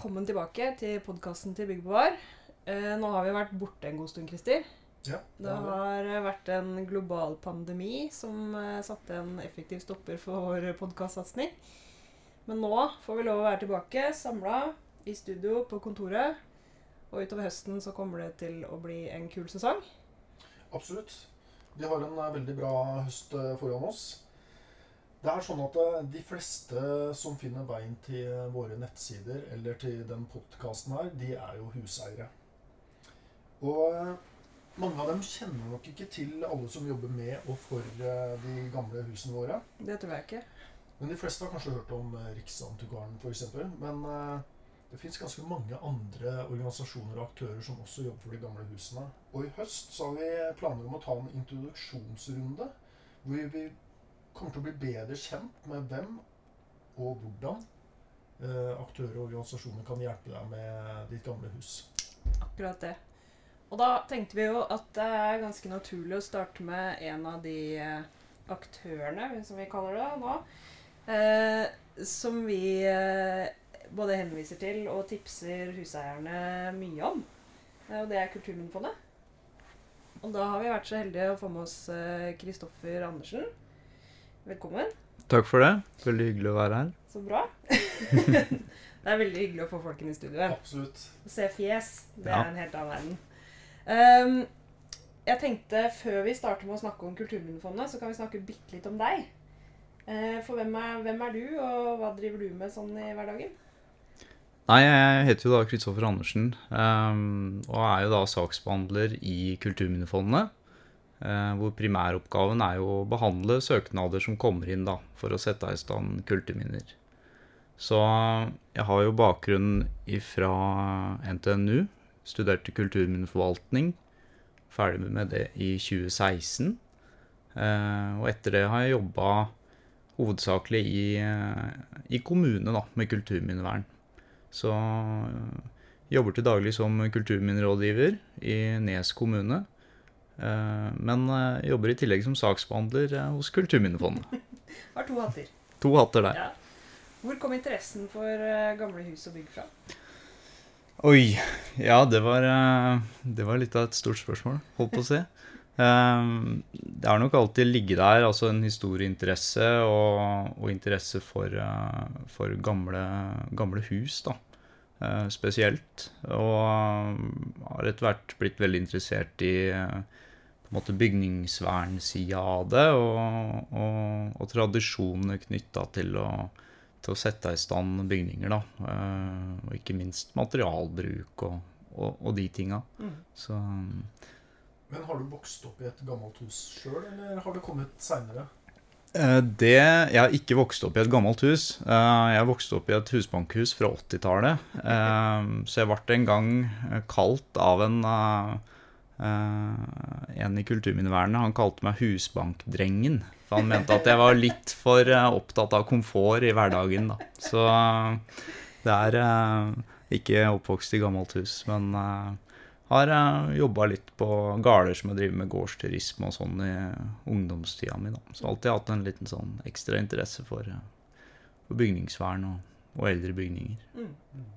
Velkommen tilbake til podkasten til Bygg Bevar. Eh, nå har vi vært borte en god stund, Christer. Ja, Det har eh, vært en global pandemi som eh, satte en effektiv stopper for vår podkastsatsing. Men nå får vi lov å være tilbake, samla i studio på kontoret. Og utover høsten så kommer det til å bli en kul sesong. Absolutt. Vi har en veldig bra høst foran oss. Det er sånn at eh, de fleste som finner veien til eh, våre nettsider eller til den podkasten her, de er jo huseiere. Og eh, mange av dem kjenner nok ikke til alle som jobber med og for de gamle husene våre. Det tror jeg ikke. Men de fleste har kanskje hørt om Riksantikvaren f.eks. Men det fins ganske mange andre organisasjoner og aktører som også jobber for de gamle husene. Og i høst så har vi planer om å ta en introduksjonsrunde hvor vi kommer til å bli bedre kjent med hvem og hvordan eh, aktører og organisasjoner kan hjelpe deg med ditt gamle hus. Akkurat det. Og da tenkte vi jo at det er ganske naturlig å starte med en av de eh, aktørene, som vi kaller det nå, eh, som vi eh, både henviser til og tipser huseierne mye om. Eh, og det er Kulturminnefondet. Og da har vi vært så heldige å få med oss Kristoffer Andersen. Velkommen. Takk for det. Veldig hyggelig å være her. Så bra. det er veldig hyggelig å få folk inn i studio her. Absolutt. Å se fjes, det Ja. er en helt annen verden. Um, jeg tenkte før vi starter med å snakke om Kulturminnefondet, så kan vi snakke bitte litt om deg. Uh, for hvem er, hvem er du, og hva driver du med sånn i hverdagen? Nei, jeg heter jo da Kristoffer Andersen, um, og er jo da saksbehandler i Kulturminnefondet. Eh, hvor primæroppgaven er jo å behandle søknader som kommer inn da, for å sette i stand kulturminner. Så jeg har jo bakgrunn fra NTNU, studerte kulturminneforvaltning. Ferdig med det i 2016. Eh, og etter det har jeg jobba hovedsakelig i, eh, i kommune da, med kulturminnevern. Så jeg jobber til daglig som kulturminnerådgiver i Nes kommune. Eh, Men øh, jobber i tillegg som saksbehandler eh, hos Kulturminnefondet. Har to hatter. To hatter der. Ja. Hvor kom interessen for eh, gamle hus og bygg fra? Oi. Ja, det var, eh, det var litt av et stort spørsmål, holdt på å si. Eh, Det har nok alltid ligget der, altså en historieinteresse og, og interesse for, eh, for gamle, gamle hus, da. eh, Spesielt. Og eh, har etter hvert blitt veldig interessert i eh, på en måte bygningsvernsida av det, og, og, og tradisjonene knytta til til å sette i stand bygninger, da. Eh, og ikke minst materialbruk og, og, og de tinga. Mm. Så Men har du vokst opp i et gammelt hus sjøl, eller har det kommet seinere? eh, det Jeg har ikke vokst opp i et gammelt hus. Eh, jeg vokste opp i et husbankhus fra 80-tallet. Eh, så jeg ble en gang kalt av en en i Kulturminnevernet. Han kalte meg Husbankdrengen. For han mente at jeg var litt for eh, opptatt av komfort i hverdagen, da. Så eh, det er eh, ikke oppvokst i gammelt hus, men eh, har uh, jobba litt på gårder som har driver med gårdsturisme og sånn i ungdomstida mi. da. Så alltid hatt en liten sånn ekstra interesse for, eh, for bygningsvern og, og eldre bygninger. Mm.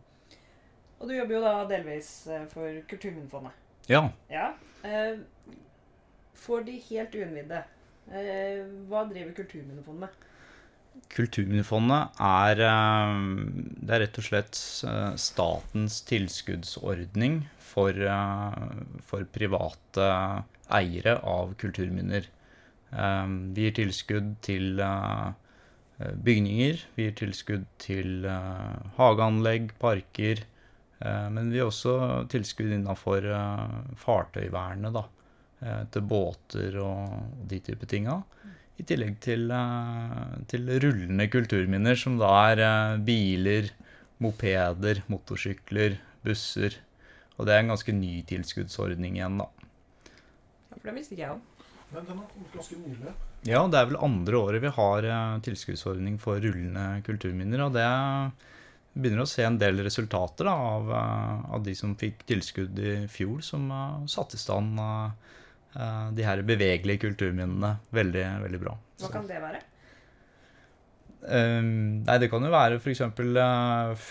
Og du jobber jo da delvis eh, for Kulturminnefondet. Ja. Ja. Eh, for de helt uinnvidde, eh, hva driver Kulturminnefondet med? Kulturminnefondet er, eh, det er rett og slett statens tilskuddsordning for, for private eiere av kulturminner. Vi gir tilskudd til bygninger, vi gir tilskudd til hageanlegg, parker, men vi gir også tilskudd innafor fartøyvernet, da. eh, Til båter og de type tinga. I tillegg til, eh, til rullende kulturminner, som da er eh, biler, mopeder, motorsykler, busser. Og det er en ganske ny tilskuddsordning igjen, da. Ja, for det visste ikke jeg om. Men den er ganske nylig. Ja, det er vel andre året vi har eh, tilskuddsordning for rullende kulturminner, og det begynner å se en del resultater da, av, eh, av de som fikk tilskudd i fjor, som uh, satte i stand eh, de her bevegelige kulturminnene veldig, veldig bra. Hva kan det være? Um, nei, det kan jo være f.eks.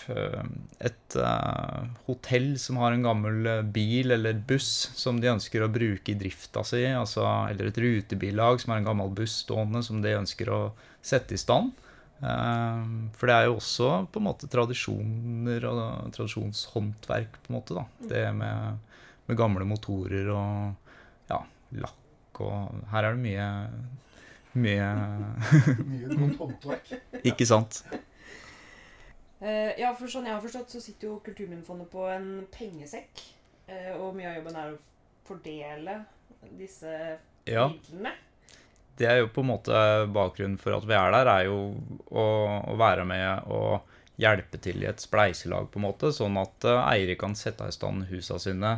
Uh, et uh, hotell som har en gammel bil eller buss som de ønsker å bruke i drifta si. Altså, eller et rutebillag som har en gammel buss stående som de ønsker å sette i stand. Ehm, for det er jo også på en måte tradisjoner og tradisjonshåndverk, på en måte. da. Det med, med gamle motorer og ja, lakk og Her er det mye mye Mye godt håndverk. Ikke sant? Eh, ja, for sånn jeg har forstått, så sitter jo Kulturminnefondet på en pengesekk. Eh, og mye av jobben er å fordele disse Ja. Det er jo på en måte bakgrunnen for at vi er der, er jo å, å være med og hjelpe til i et spleiselag, på en måte, sånn at eh, eiere kan sette i stand husa sine,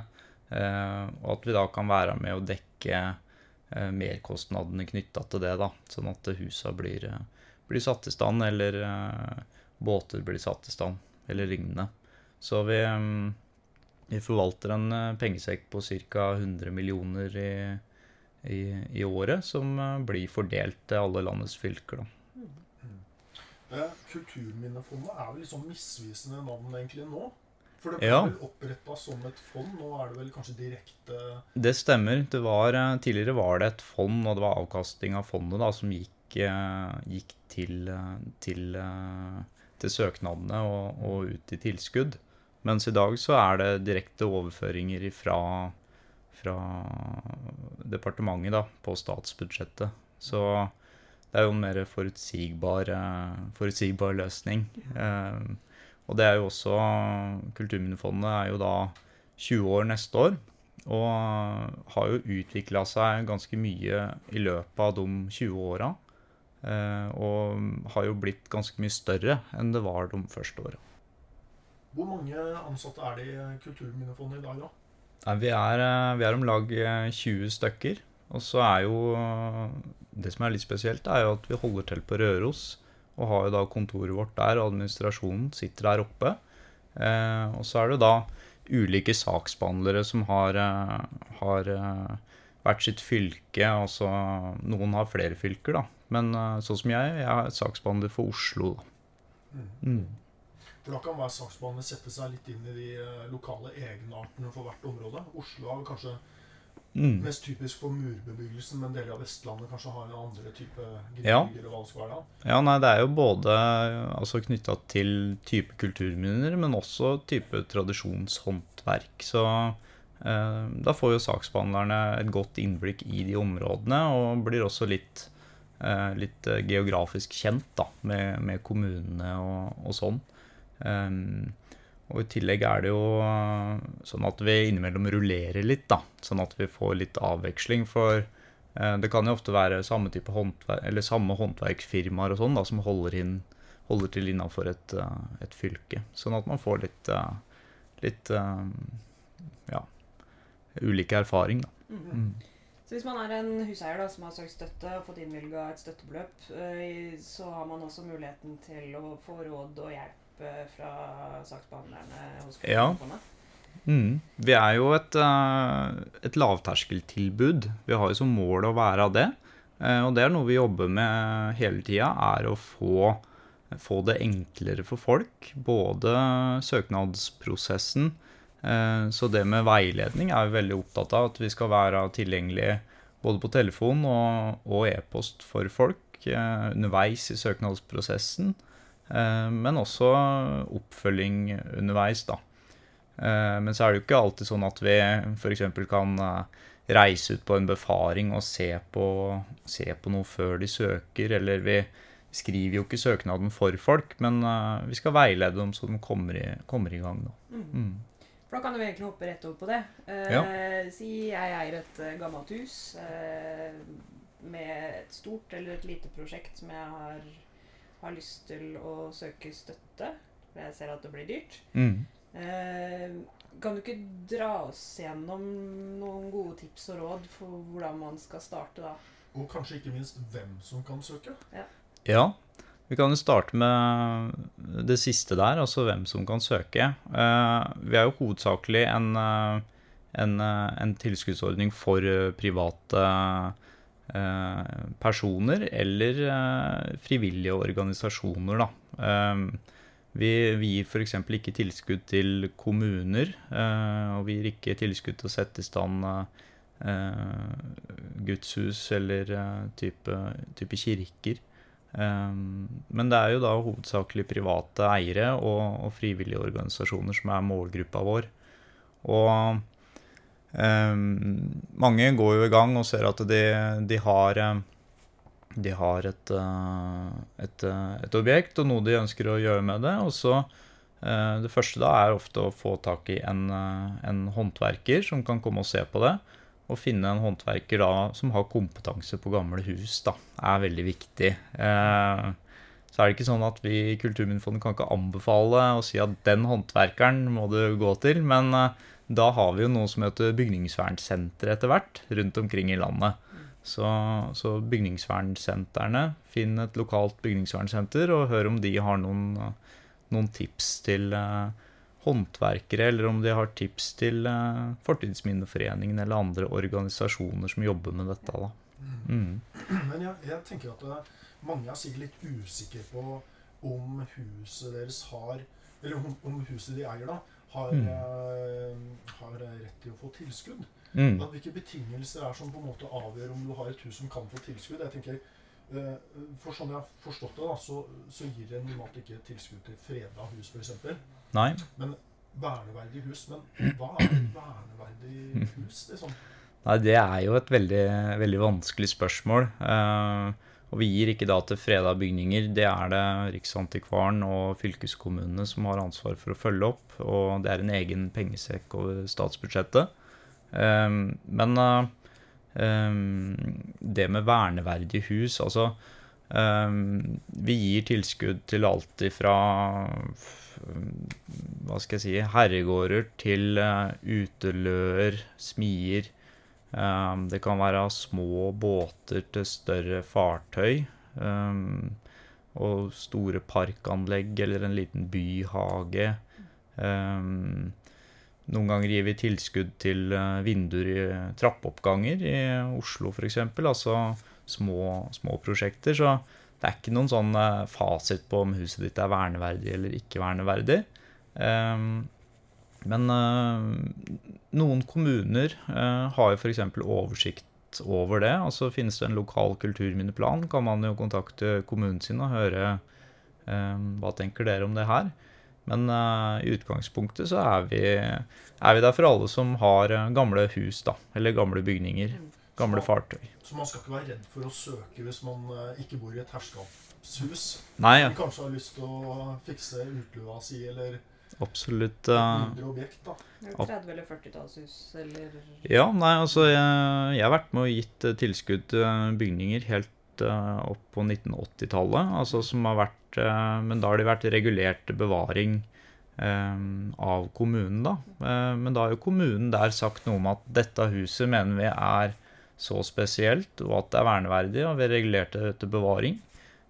eh, og at vi da kan være med å dekke eh, merkostnadene knytta til det, da, sånn at husa blir, blir satt i stand, eller båter blir satt i stand, eller lignende. Så vi, mm, vi forvalter en pengesekk på ca. 100 millioner i i, i året, som eh, blir fordelt til alle landets fylker. Da. Kulturminnefondet er vel litt sånn misvisende navn egentlig nå? For det ble Ja. vel oppretta som et fond. Nå er det vel kanskje direkte Det stemmer. Det var, eh, tidligere var det et fond, og det var avkasting av fondet da, som gikk, eh, gikk til, til, til søknadene og, og ut i tilskudd. Mens i dag så er det direkte overføringer fra, fra departementet da, på statsbudsjettet. Så det er jo en mer forutsigbar, eh, forutsigbar løsning. Eh, og det er jo også Kulturminnefondet er jo da 20 år neste år. Og har jo utvikla seg ganske mye i løpet av de 20 åra. Eh, og har jo blitt ganske mye større enn det var de første åra. Hvor mange ansatte er det i Kulturminnefondet i dag, da? Nei, vi er, eh, vi er om lag eh, 20 stykker. Og så er jo eh, Det som er litt spesielt, er jo at vi holder til på Røros. Og har jo da kontoret vårt der, og administrasjonen sitter der oppe. Eh, og så er det da ulike saksbehandlere som har, eh, har eh, hvert sitt fylke. Altså noen har flere fylker, da. Men eh, sånn som jeg, jeg er saksbehandler for Oslo. da. Mm. For da kan hver saksbehandler sette seg litt inn i de eh, lokale egenartene for hvert område. Oslo er kanskje Mm. mest typisk for murbebyggelsen, men deler av Vestlandet kanskje har en andre type Ja. skal være. Ja, nei, det er jo både altså, knytta til type kulturminner, men også type tradisjonshåndverk. Så eh, da får jo saksbehandlerne et godt innblikk i de områdene, og blir også litt, eh, litt eh, geografisk kjent da, med, med kommunene og, og sånn. Ehm, og i tillegg er det jo sånn at vi innimellom rullerer litt, da, sånn at vi får litt avveksling. For eh, det kan jo ofte være samme type håndverk, eller samme håndverksfirmaer og sånn da, som holder, inn, holder til innafor et, eh, et fylke. Sånn at man får litt, eh, litt ja, ulik erfaring, da. Mm. Så hvis man er en huseier da, som har søkt støtte og fått innvilga et støttebeløp, så har man også muligheten til å få råd og hjelp eh, fra saksbehandlerne hos Ja. Mm. Vi er jo et, eh, et lavterskeltilbud. Vi har jo som mål å være av det. Eh, Og det er noe vi jobber med hele tida, er å få, få det enklere for folk. Både søknadsprosessen, så det med veiledning er vi veldig opptatt av. At vi skal være tilgjengelige både på telefon og, og e-post for folk underveis i søknadsprosessen. Eh, Men også oppfølging underveis, da. Eh, Men så er det jo ikke alltid sånn at vi f.eks. kan eh, reise ut på en befaring og se på, se på noe før de søker. Eller vi skriver jo ikke søknaden for folk, men vi skal veilede dem så de kommer i, kommer i gang. Da. Mhm. Mm. For da kan du egentlig hoppe rett over på det. Eh, Ja. Si jeg eier et gammelt hus eh, med et stort eller et lite prosjekt som jeg har, har lyst til å søke støtte. For jeg ser at det blir dyrt. Mm. Eh, kan du ikke dra oss gjennom noen gode tips og råd for hvordan man skal starte da? Og kanskje ikke minst hvem som kan søke. Ja, vi kan jo starte med det siste der, altså hvem som kan søke. Eh, vi er jo hovedsakelig en, eh, en, eh, en tilskuddsordning for eh, private eh, personer eller eh, frivillige organisasjoner, da. Eh, vi, vi gir f.eks. ikke tilskudd til kommuner, eh, og vi gir ikke tilskudd til å sette i stand eh, gudshus eller eh, type, type kirker. Men det er jo da hovedsakelig private eiere og, og frivillige organisasjoner som er målgruppa vår. Og um, mange går jo i gang og ser at de, de har, de har et, et, et, objekt og noe de ønsker å gjøre med det. Og så uh, Det første da er ofte å få tak i en, en håndverker som kan komme og se på det. Å finne en håndverker da som har kompetanse på gamle hus, da, er veldig viktig. Eh, så er det ikke sånn at vi i Kulturminnefondet kan ikke anbefale å si at den håndverkeren må du gå til, men eh, da har vi jo noe som heter bygningsvernsenter etter hvert rundt omkring i landet. Så, så bygningsvernsentrene, finn et lokalt bygningsvernsenter og hør om de har noen, noen tips til eh, håndverkere, eller om de har tips til uh, Fortidsminneforeningen eller andre organisasjoner som jobber med dette. da. Mm. Men jeg, jeg, tenker at uh, mange er sikkert litt usikre på om huset deres har Eller om, om huset de eier, da, har, mm. uh, har rett til å få tilskudd. Mm. At hvilke betingelser er som på en måte avgjør om du har et hus som kan få tilskudd. Jeg tenker, For sånn jeg har forstått det, da, så, så gir det normalt ikke tilskudd til freda hus, f.eks. Men verneverdig hus. Men hva er et verneverdig hus, liksom? Nei, det er jo et veldig, veldig vanskelig spørsmål. Uh, og vi gir ikke da til freda bygninger. Det er det Riksantikvaren og fylkeskommunene som har ansvar for å følge opp. Og det er en egen pengesekk over statsbudsjettet. Um, men um, det med verneverdige hus Altså, um, vi gir tilskudd til alt ifra hva skal jeg si herregårder til uh, uteløer, smier. Um, det kan være små båter til større fartøy. Um, og store parkanlegg eller en liten byhage. Um, noen ganger gir vi tilskudd til uh, vinduer i trappeoppganger i Oslo f.eks. Altså små, små prosjekter. Så det er ikke noen sånn uh, fasit på om huset ditt er verneverdig eller ikke verneverdig. Men uh, noen kommuner uh, har jo f.eks. oversikt over det. Altså Finnes det en lokal kulturminneplan, kan man jo kontakte kommunen sin og høre um, hva tenker dere om det her. Men i utgangspunktet så er vi, er vi, der for alle som har gamle hus, da. Eller gamle bygninger. Gamle så, fartøy. Så man skal ikke være redd for å søke hvis man ikke bor i et herskapshus? Nei, ja. Kanskje har lyst til å fikse utlua si, eller Absolutt. Uh, mindre objekt, da. 30- eller 40-tallshus, eller Ja, nei, altså jeg, jeg, har vært med og gitt uh, tilskudd til bygninger helt uh, opp på 1980-tallet. Altså som har vært Men da har det vært regulert bevaring av kommunen, da. men da har jo kommunen der sagt noe om at dette huset mener vi er så spesielt, og at det er verneverdig, og vi regulerte regulert det til bevaring.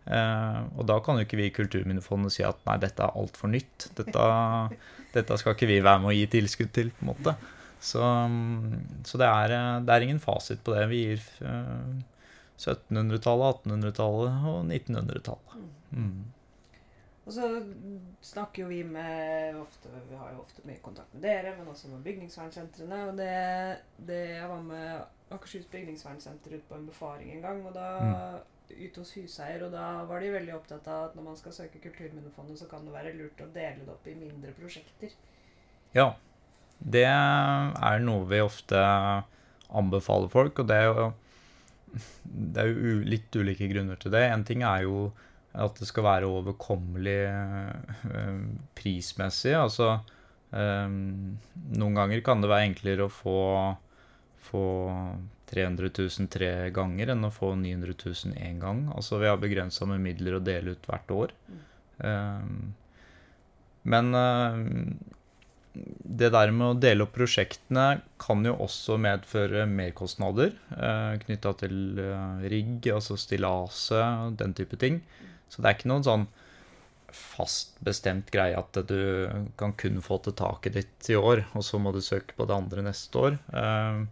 Eh, og da kan jo ikke vi i Kulturminnefondet si at nei, dette er altfor nytt. Dette, dette, skal ikke vi være med å gi tilskudd til, på en måte. Så, så det, er, det, er, ingen fasit på det. Vi gir eh, 1700-tallet, 1800-tallet og 1900-tallet. Mm. Og så snakker jo vi med ofte, Vi har jo ofte mye kontakt med dere, men også med bygningsvernsentrene. Og det, det Jeg var med Akershus bygningsvernsenter ut på en befaring en gang. og da mm. ute hos huseier, og da var de veldig opptatt av at når man skal søke Kulturminnefondet, så kan det være lurt å dele det opp i mindre prosjekter. Ja. Det er noe vi ofte anbefaler folk, og det er jo, det er jo litt ulike grunner til det. En ting er jo at det skal være overkommelig øh, prismessig. Altså øh, Noen ganger kan det være enklere å få få 300 000 tre ganger enn å få 900 000 én gang. Altså vi har begrensa med midler å dele ut hvert år. Um, men det der med å dele opp prosjektene kan jo også medføre merkostnader eh, knytta til rigg, altså stillaset, den type ting. Så det er ikke noen sånn fast bestemt greie at du kan kun få til taket ditt i år, og så må du søke på det andre neste år. Uh,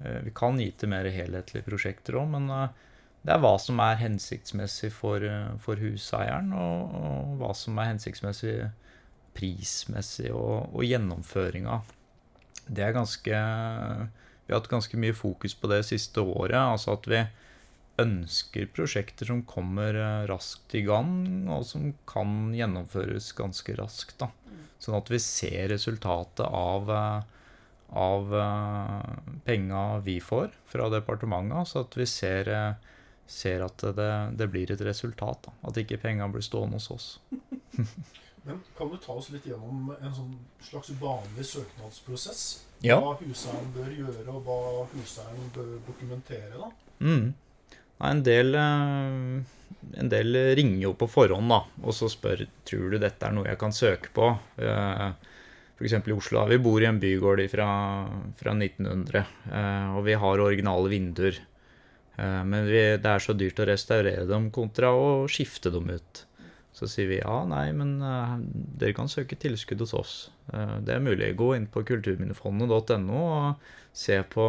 eh, Vi kan gi til mer helhetlige prosjekter òg, men eh, det er hva som er hensiktsmessig for, eh, for huseieren, og, og, hva som er hensiktsmessig prismessig, og, og gjennomføringa. Vi har hatt ganske mye fokus på det siste året. Altså at vi ønsker prosjekter som kommer raskt i gang, og som kan gjennomføres ganske raskt. da. Sånn at vi ser resultatet av, av penga vi får fra departementet. Så at vi ser, ser at det, det, blir et resultat. Da. At ikke penga blir stående hos oss. Men Kan du ta oss litt gjennom en sånn slags vanlig søknadsprosess? Ja. Hva huseieren bør gjøre, og hva huseieren bør dokumentere? da? Mm. Nei, en del, en del ringer jo på forhånd da, og så spør tror du dette er noe jeg kan søke på. F.eks. i Oslo. Vi bor i en bygård fra, fra 1900, og vi har originale vinduer. Men vi, det er så dyrt å restaurere dem kontra å skifte dem ut. Så sier vi ja, nei, men dere kan søke tilskudd hos oss. det er mulig. Gå inn på kulturminnefondet.no og se på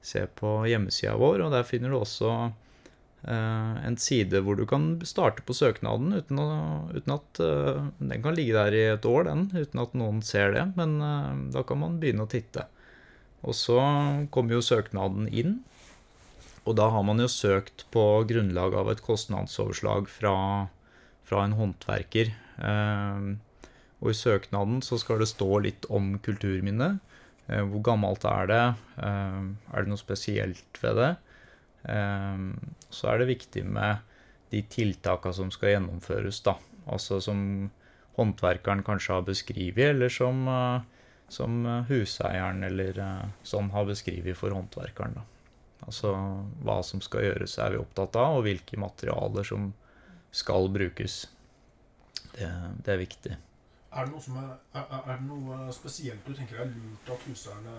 se på hjemmesida vår, og der finner du også eh, en side hvor du kan starte på søknaden uten, å, uten at eh, Den kan ligge der i et år, den, uten at noen ser det, men eh, da kan man begynne å titte. Og så kommer jo søknaden inn, og da har man jo søkt på grunnlag av et kostnadsoverslag fra, fra en håndverker. og i søknaden så skal det stå litt om kulturminnet. Hvor gammelt er det? Er det noe spesielt ved det? Så er det viktig med de tiltakene som skal gjennomføres, da. Altså som håndverkeren kanskje har beskrevet, eller som, som huseieren eller sånn har beskrevet for håndverkeren, da. Altså hva som skal gjøres, er vi opptatt av, og hvilke materialer som skal brukes. Det, det er viktig. Er det, er, er, er det, noe spesielt du tenker er lurt at huseierne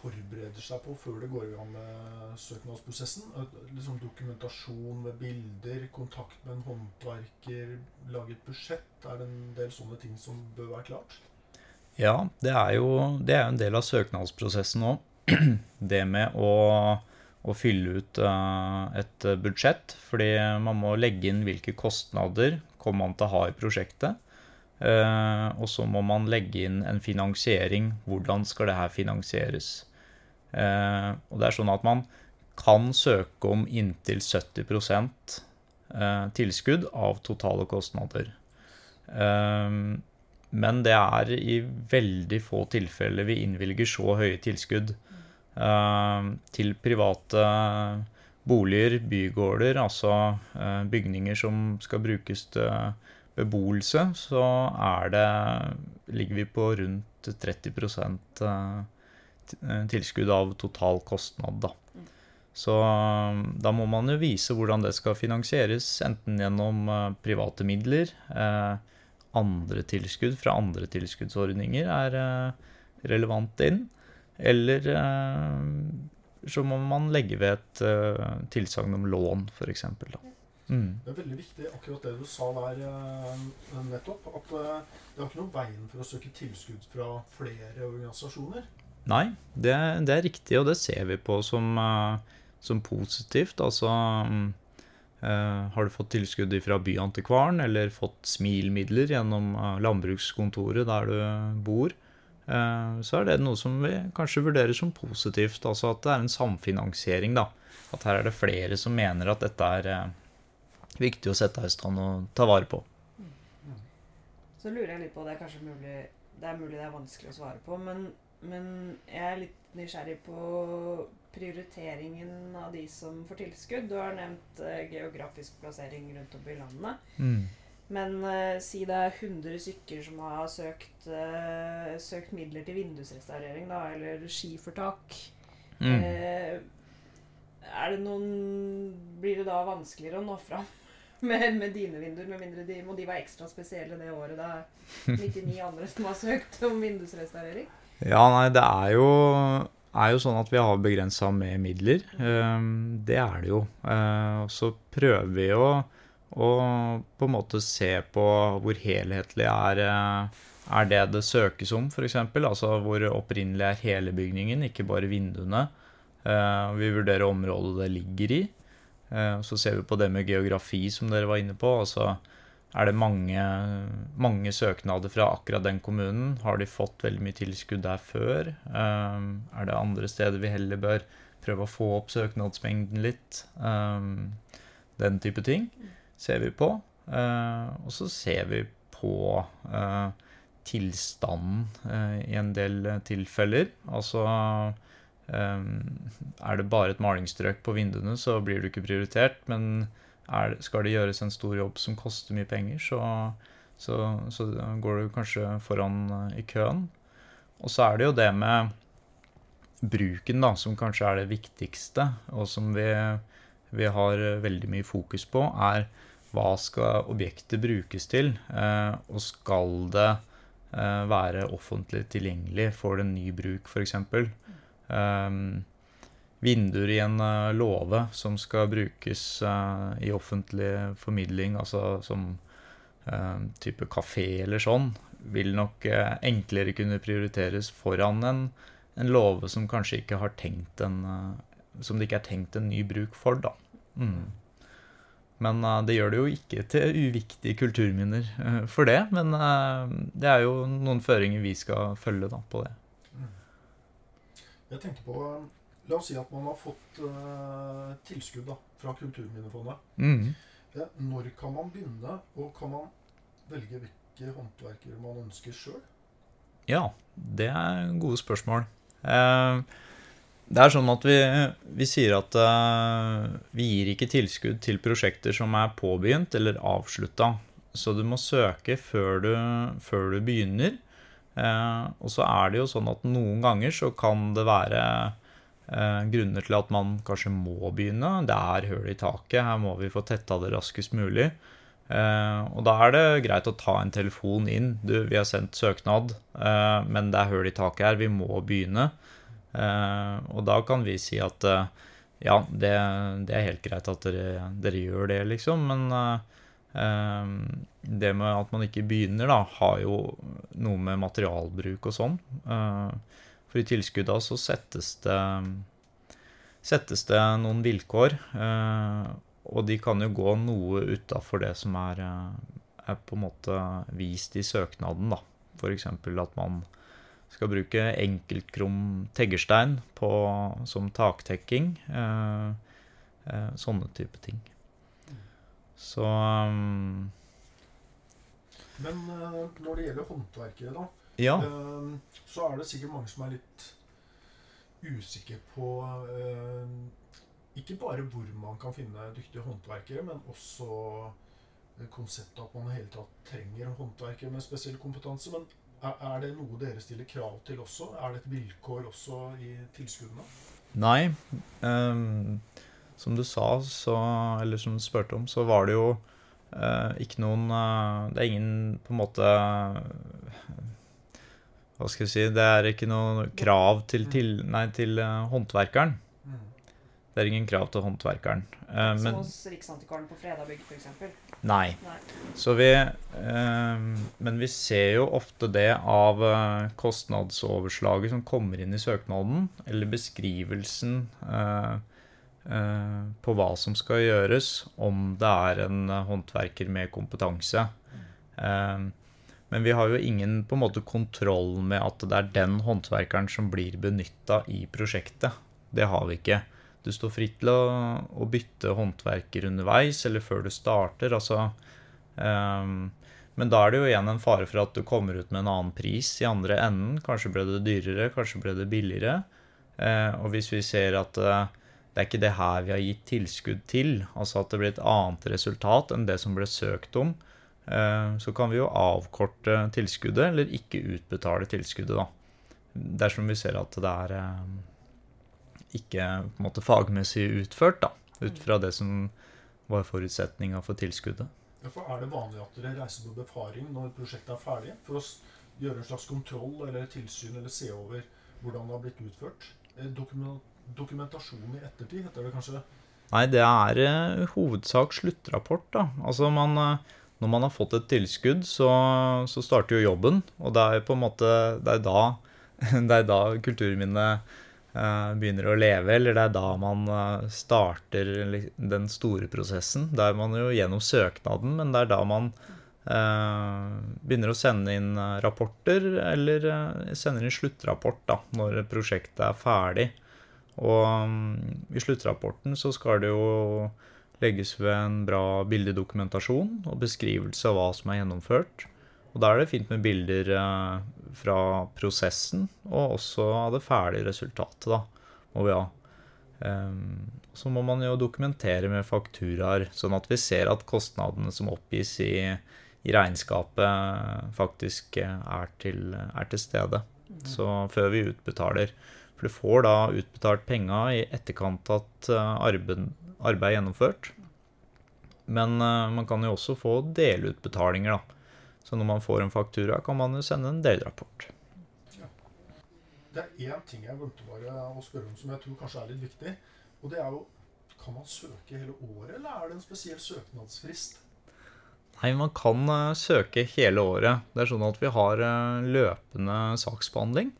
forbereder seg på før det går i gang med søknadsprosessen? Liksom dokumentasjon med bilder, kontakt med en håndverker, lage et budsjett? Er det en del sånne ting som bør være klart? Ja, det er jo det er en del av søknadsprosessen òg. Det med å, å fylle ut uh, et budsjett. Fordi man må legge inn hvilke kostnader kommer man til å ha i prosjektet. Uh, og så må man legge inn en finansiering. Hvordan skal det her finansieres? Uh, og det er sånn at man kan søke om inntil 70 uh, tilskudd av totale kostnader. men det er i veldig få tilfeller vi innvilger så høye tilskudd til private boliger, bygårder, altså bygninger som skal brukes til beboelse, så er det ligger vi på rundt 30 tilskudd av total kostnad, da. Så da må man jo vise hvordan det skal finansieres, enten gjennom private midler, andre tilskudd fra andre tilskuddsordninger er relevant inn, eller så må man legge ved et tilsagn om lån, f.eks. da. Mm. Det er veldig viktig akkurat det du sa der uh, nettopp. At uh, det er ikke noen veien for å søke tilskudd fra flere organisasjoner. Nei, det, det er riktig, og det ser vi på som, uh, som positivt. Altså har du fått tilskudd fra Byantikvaren eller fått SMIL-midler gjennom landbrukskontoret der du bor, så er det noe som vi kanskje vurderer som positivt. Altså at det er en samfinansiering, da. At her er det flere som mener at dette er viktig å sette deg i stand og ta vare på. Så lurer jeg litt på Det er kanskje mulig det er mulig det er vanskelig å svare på, men, men jeg er litt nysgjerrig på prioriteringen av de som får tilskudd. Du har nevnt uh, geografisk plassering rundt om i landet. Mm. Men uh, si det er 100 stykker som har søkt, uh, søkt midler til vindusrestaurering, da, eller skifortak. Mm. er det noen Blir det da vanskeligere å nå fram? Med, med dine vinduer, med mindre de, og de var ekstra spesielle det året er 99 andre som har søkt om vindusrestaurering? Ja, nei, det er jo, er jo sånn at vi har begrensa med midler. Um, det er det jo. Uh, så prøver vi å, å, på en måte se på hvor helhetlig er, er det det søkes om, f.eks. Altså hvor opprinnelig er hele bygningen, ikke bare vinduene. Eh, vi vurderer området det ligger i. Eh, så ser vi på det med geografi, som dere var inne på. Altså, er det mange, mange søknader fra akkurat den kommunen? Har de fått veldig mye tilskudd der før? Eh, er det andre steder vi heller bør prøve å få opp søknadsmengden litt? Den type ting ser vi på. Og så ser vi på tilstanden i en del tilfeller. Altså er det bare et malingsstrøk på vinduene, så blir du ikke prioritert. Men er, skal det gjøres en stor jobb som koster mye penger, så, så, så går du kanskje foran eh, i køen. Og så er det jo det med bruken, da, som kanskje er det viktigste, og som vi, vi har veldig mye fokus på, er hva skal objektet brukes til? Eh, og skal det eh, være offentlig tilgjengelig for en ny bruk, f.eks.? um, vinduer i en uh, låve som skal brukes uh, i offentlig formidling, altså som uh, type kafé eller sånn, vil nok uh, enklere kunne prioriteres foran en, en låve som kanskje ikke har tenkt en Som det ikke er tenkt en ny bruk for, da. Mm. Men det gjør det jo ikke til uviktige kulturminner for det. Men det er jo noen føringer vi skal følge da, på det. Jeg tenkte på La oss si at man har fått uh, tilskudd da, fra Kulturminnefondet. Mm. Ja, når kan man begynne, og kan man velge hvilke håndverkere man ønsker sjøl? Ja, det er gode spørsmål. Uh, det er sånn at vi, vi sier at uh, vi gir ikke tilskudd til prosjekter som er påbegynt eller avslutta. Så du må søke før du, før du begynner. Eh, og så er det jo sånn at noen ganger så kan det være eh, grunner til at man kanskje må begynne. Det er hull i taket, her må vi få tetta det raskest mulig. Eh, og da er det greit å ta en telefon inn. Du, vi har sendt søknad, men det er hull i taket her, vi må begynne. og da kan vi si at ja, det, det er helt greit at dere, dere gjør det, liksom, men det med at man ikke begynner, da, har jo noe med materialbruk og sånn. Ehm, for i tilskudda så settes det, settes det noen vilkår. Ehm, og de kan jo gå noe utafor det som er, er, på en måte vist i søknaden, da. F.eks. at man skal bruke enkeltkrom teggerstein på, som taktekking. Sånne type ting. Så um, Men uh, når det gjelder håndverkere, da, ja. uh, så er det sikkert mange som er litt usikre på uh, ikke bare hvor man kan finne dyktige håndverkere, men også konseptet at man i hele tatt trenger håndverkere med spesiell kompetanse. Men er, er, det noe dere stiller krav til også? Er det et vilkår også i tilskuddene? Nei. Um, som du sa, så, eller som du spurte om, så var det jo eh, ikke noen eh, Det er ingen på en måte Hva skal jeg si Det er ikke noe krav til, til, nei, til uh, håndverkeren. Det er ingen krav til håndverkeren. Eh, Som hos Riksantikvaren på Fredabygg, f.eks.? Nei. nei. Så vi eh, Men vi ser jo ofte det av eh, kostnadsoverslaget som kommer inn i søknaden, eller beskrivelsen eh, Eh, på hva som skal gjøres, om det er en eh, håndverker med kompetanse. Mm. Men vi har jo ingen på en måte kontroll med at det er den håndverkeren som blir benytta i prosjektet. Det har vi ikke. Du står fritt til å, å bytte håndverker underveis eller før du starter. Altså, men da er det jo igjen en fare for at du kommer ut med en annen pris i andre enden. Kanskje ble det dyrere, kanskje ble det billigere. Og hvis vi ser at det er ikke det her vi har gitt tilskudd til. Altså at det blir et annet resultat enn det som ble søkt om. Eh, så kan vi jo avkorte tilskuddet, eller ikke utbetale tilskuddet, da. Dersom vi ser at det er eh, ikke på en måte fagmessig utført, da. Ut fra det som var forutsetninga for tilskuddet. Ja, for Er det vanlig at dere reiser på befaring når prosjektet er ferdig? For å gjøre en slags kontroll eller tilsyn eller se over hvordan det har blitt utført? Eh, dokument dokumentasjon i ettertid, heter det kanskje? Nei, det er uh, hovedsak sluttrapport, da. Altså man uh, Når man har fått et tilskudd, så, så, starter jo jobben. Og det er på en måte Det er da, det er da kulturminnet eh, begynner å leve, eller det er da man eh, starter den store prosessen. Da er man jo gjennom søknaden, men det er da man eh, begynner å sende inn eh, rapporter, eller eh, sender inn sluttrapport da, når prosjektet er ferdig. Og mm, i sluttrapporten så skal det jo legges ved en bra bildedokumentasjon og beskrivelse av hva som er gjennomført. Og da er det fint med bilder eh, fra prosessen, og også av det ferdige resultatet, da, må vi ha. Ehm, så må man jo dokumentere med fakturaer, sånn at vi ser at kostnadene som oppgis i, i regnskapet, faktisk eh, er til, er til stede. Så før vi utbetaler. For du får da utbetalt penga i etterkant at eh, arbeid, arbeid er gjennomført. Men eh, man kan jo også få delutbetalinger, da. Så når man får en faktura, kan man jo sende en delrapport. Det er én ting jeg glemte bare å spørre om som jeg tror kanskje er litt viktig. Og det er jo Kan man søke hele året, eller er det en spesiell søknadsfrist? Nei, man kan eh, søke hele året. Det er sånn at vi har løpende saksbehandling.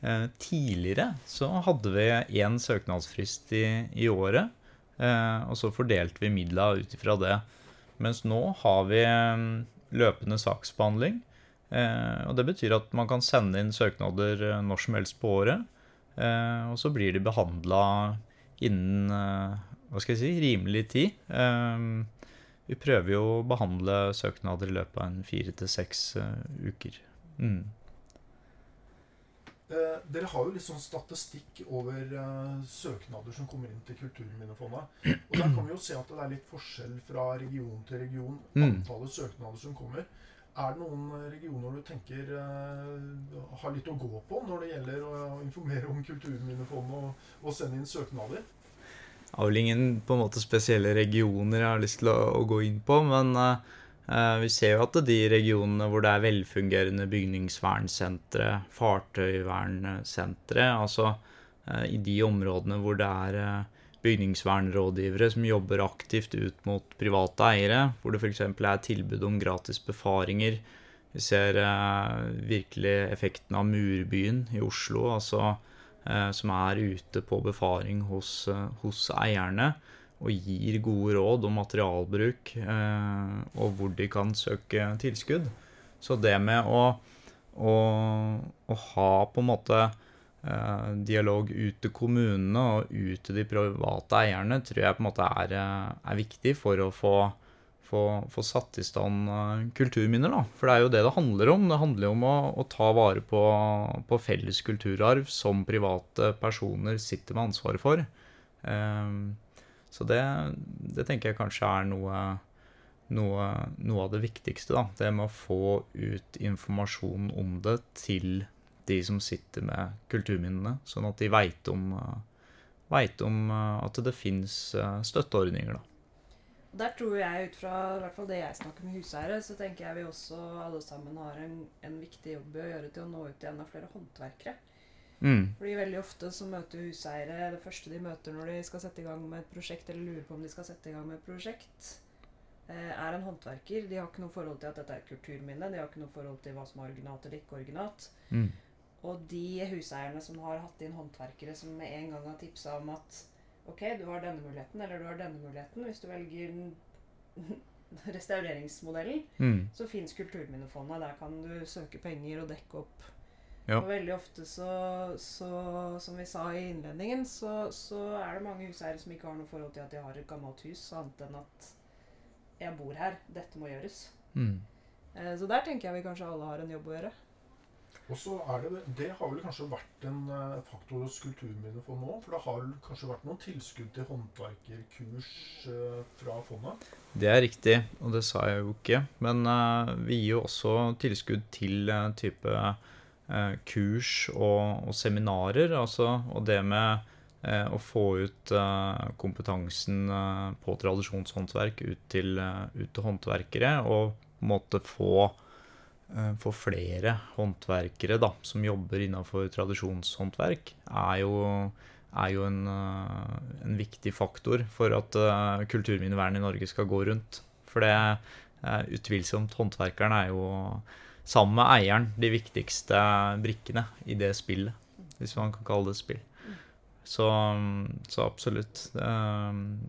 Eh, tidligere så hadde vi én søknadsfrist i, i året, eh, og så fordelte vi midla ut ifra det. Mens nå har vi eh, løpende saksbehandling. Eh, og det betyr at man kan sende inn søknader når som helst på året. Og så blir de behandla innen hva skal jeg si, rimelig tid. Vi prøver jo å behandle søknader i løpet av en fire til seks uker. Mm. Eh, dere har jo litt sånn statistikk over eh, søknader som kommer inn til Kulturminnefondet. Og der kan vi jo se at det er litt forskjell fra region til region. Mm. Antallet søknader som kommer. Er det noen eh, regioner du tenker eh, har litt å gå på når det gjelder å informere om Kulturminnefondet og, og sende inn søknader? Jeg har vel ingen på en måte spesielle regioner jeg har lyst til å, å gå inn på, men eh, eh, vi ser jo at de regionene hvor det er velfungerende bygningsvernsentre, fartøyvernsentre, altså eh, i de områdene hvor det er eh, bygningsvernrådgivere som jobber aktivt ut mot private eiere, hvor det f.eks. er tilbud om gratis befaringer. Vi ser eh, virkelig effekten av Murbyen i Oslo, altså eh, som er ute på befaring hos, eh, hos eierne og gir gode råd om materialbruk eh, og hvor de kan søke tilskudd. Så det med å, å, å ha på en måte eh, dialog ut til kommunene og ut til de private eierne, tror jeg på en måte er, eh, er viktig for å få, få, få satt i stand kulturminner. Da. For det er jo det det handler om. Det handler jo om å, å ta vare på, på felles kulturarv som private personer sitter med ansvaret for. Eh, så det, det tenker jeg kanskje er noe, noe, noe av det viktigste. da. Det med å få ut informasjon om det til de som sitter med kulturminnene, sånn at de veit om, eh, vet om eh, at det fins støtteordninger. da. Der tror jeg, ut fra i hvert fall det jeg snakker med huseiere, så tenker jeg vi også alle sammen har en, en viktig jobb å gjøre til å nå ut til enda flere håndverkere. Mm. Fordi veldig ofte så møter huseiere det første de møter når de skal sette i gang med et prosjekt, eller lurer på om de skal sette i gang med et prosjekt, eh, er en håndverker. De har ikke noe forhold til at dette er et kulturminne. De har ikke noe forhold til hva som er originalt eller ikke originalt. Mm. Og de huseierne som har hatt inn håndverkere som med en gang har tipsa om at ok, du har denne muligheten, eller du har denne muligheten hvis du velger restaureringsmodellen, Mm. så fins Kulturminnefondet. Der kan du søke penger og dekke opp. Ja. Og veldig ofte så, så Som vi sa i innledningen, så, så er det mange huseiere som ikke har noe forhold til at de har et gammelt hus, annet enn at jeg bor her, dette må gjøres. Mm. Eh, Så der tenker jeg vi kanskje alle har en jobb å gjøre. Og så er det Det har vel kanskje vært en eh, faktor hos Kulturminnefond nå? For det har vel kanskje vært noen tilskudd til håndverkerkurs eh, fra fondet? Det er riktig, og det sa jeg jo ikke. Men eh, vi gir jo også tilskudd til type kurs og, og seminarer. Altså, og det med eh, å få ut eh, kompetansen eh, på tradisjonshåndverk ut til, eh, ut til håndverkere, og på en måte få, eh, få flere håndverkere da, som jobber innenfor tradisjonshåndverk, er jo er jo en, eh, en viktig faktor for at eh, kulturminnevernet i Norge skal gå rundt. For det er utvilsomt håndverkeren er jo sammen med eieren de viktigste brikkene i det spillet. Hvis man kan kalle det spill. Så, så absolutt. Um,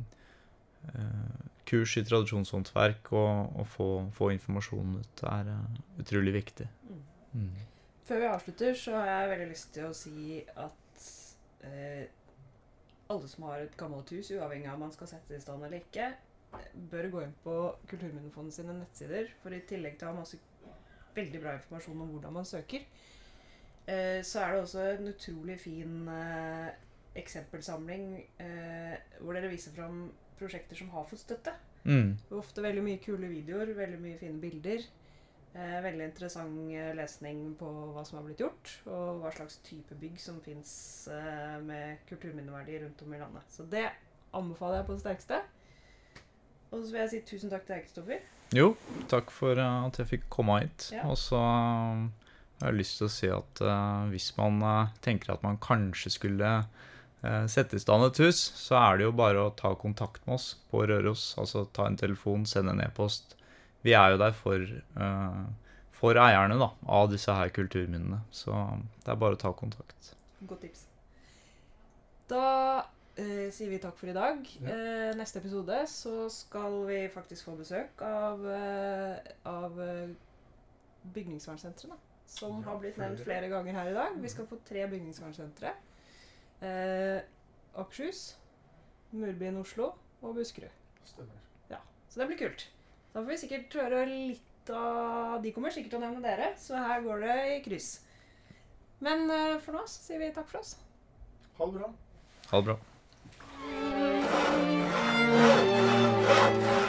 uh, kurs i tradisjonshåndverk og, og få, få, informasjon ut er uh, utrolig viktig. Mm. Mm. Før vi avslutter, så har jeg veldig lyst til å si at eh, alle som har et gammelt hus, uavhengig av om man skal sette det i stand eller ikke, bør gå inn på Kulturminnefondet sine nettsider. For i tillegg til å ha masse veldig bra informasjon om hvordan man søker, eh, så er det også en utrolig fin eh, eksempelsamling eh, hvor dere viser fram prosjekter som har fått støtte. Mm. Ofte veldig mye kule videoer, veldig mye fine bilder. Eh, veldig interessant lesning på hva som har blitt gjort, og hva slags type bygg som fins eh, med kulturminneverdi rundt om i landet. Så det anbefaler jeg på det sterkeste. Og så vil jeg si tusen takk til deg, Kristoffer. Jo, takk for uh, at jeg fikk komme hit. Ja. Og så uh, har jeg lyst til å si at uh, hvis man tenker at man kanskje skulle sette i stand et hus, så er det jo bare å ta kontakt med oss på Røros. Altså ta en telefon, sende en e-post vi er jo der for, uh, for eierne da, av disse her kulturminnene. Så det er bare å ta kontakt. Godt tips. Da uh, sier vi takk for i dag. Ja. Eh, neste episode så skal vi faktisk få besøk av, av bygningsvernsentrene. Som ja, har blitt nevnt flere ganger her i dag. Vi skal få tre bygningsvernsentre. Akershus, Murbyen Oslo og Buskerud. Stemmer. Ja, Så det blir kult. Da får vi sikkert høre litt av De kommer sikkert til å nevne dere, så her går det i kryss. Men uh, for nå så sier vi takk for oss. Ha det bra. Ha det bra. Oh,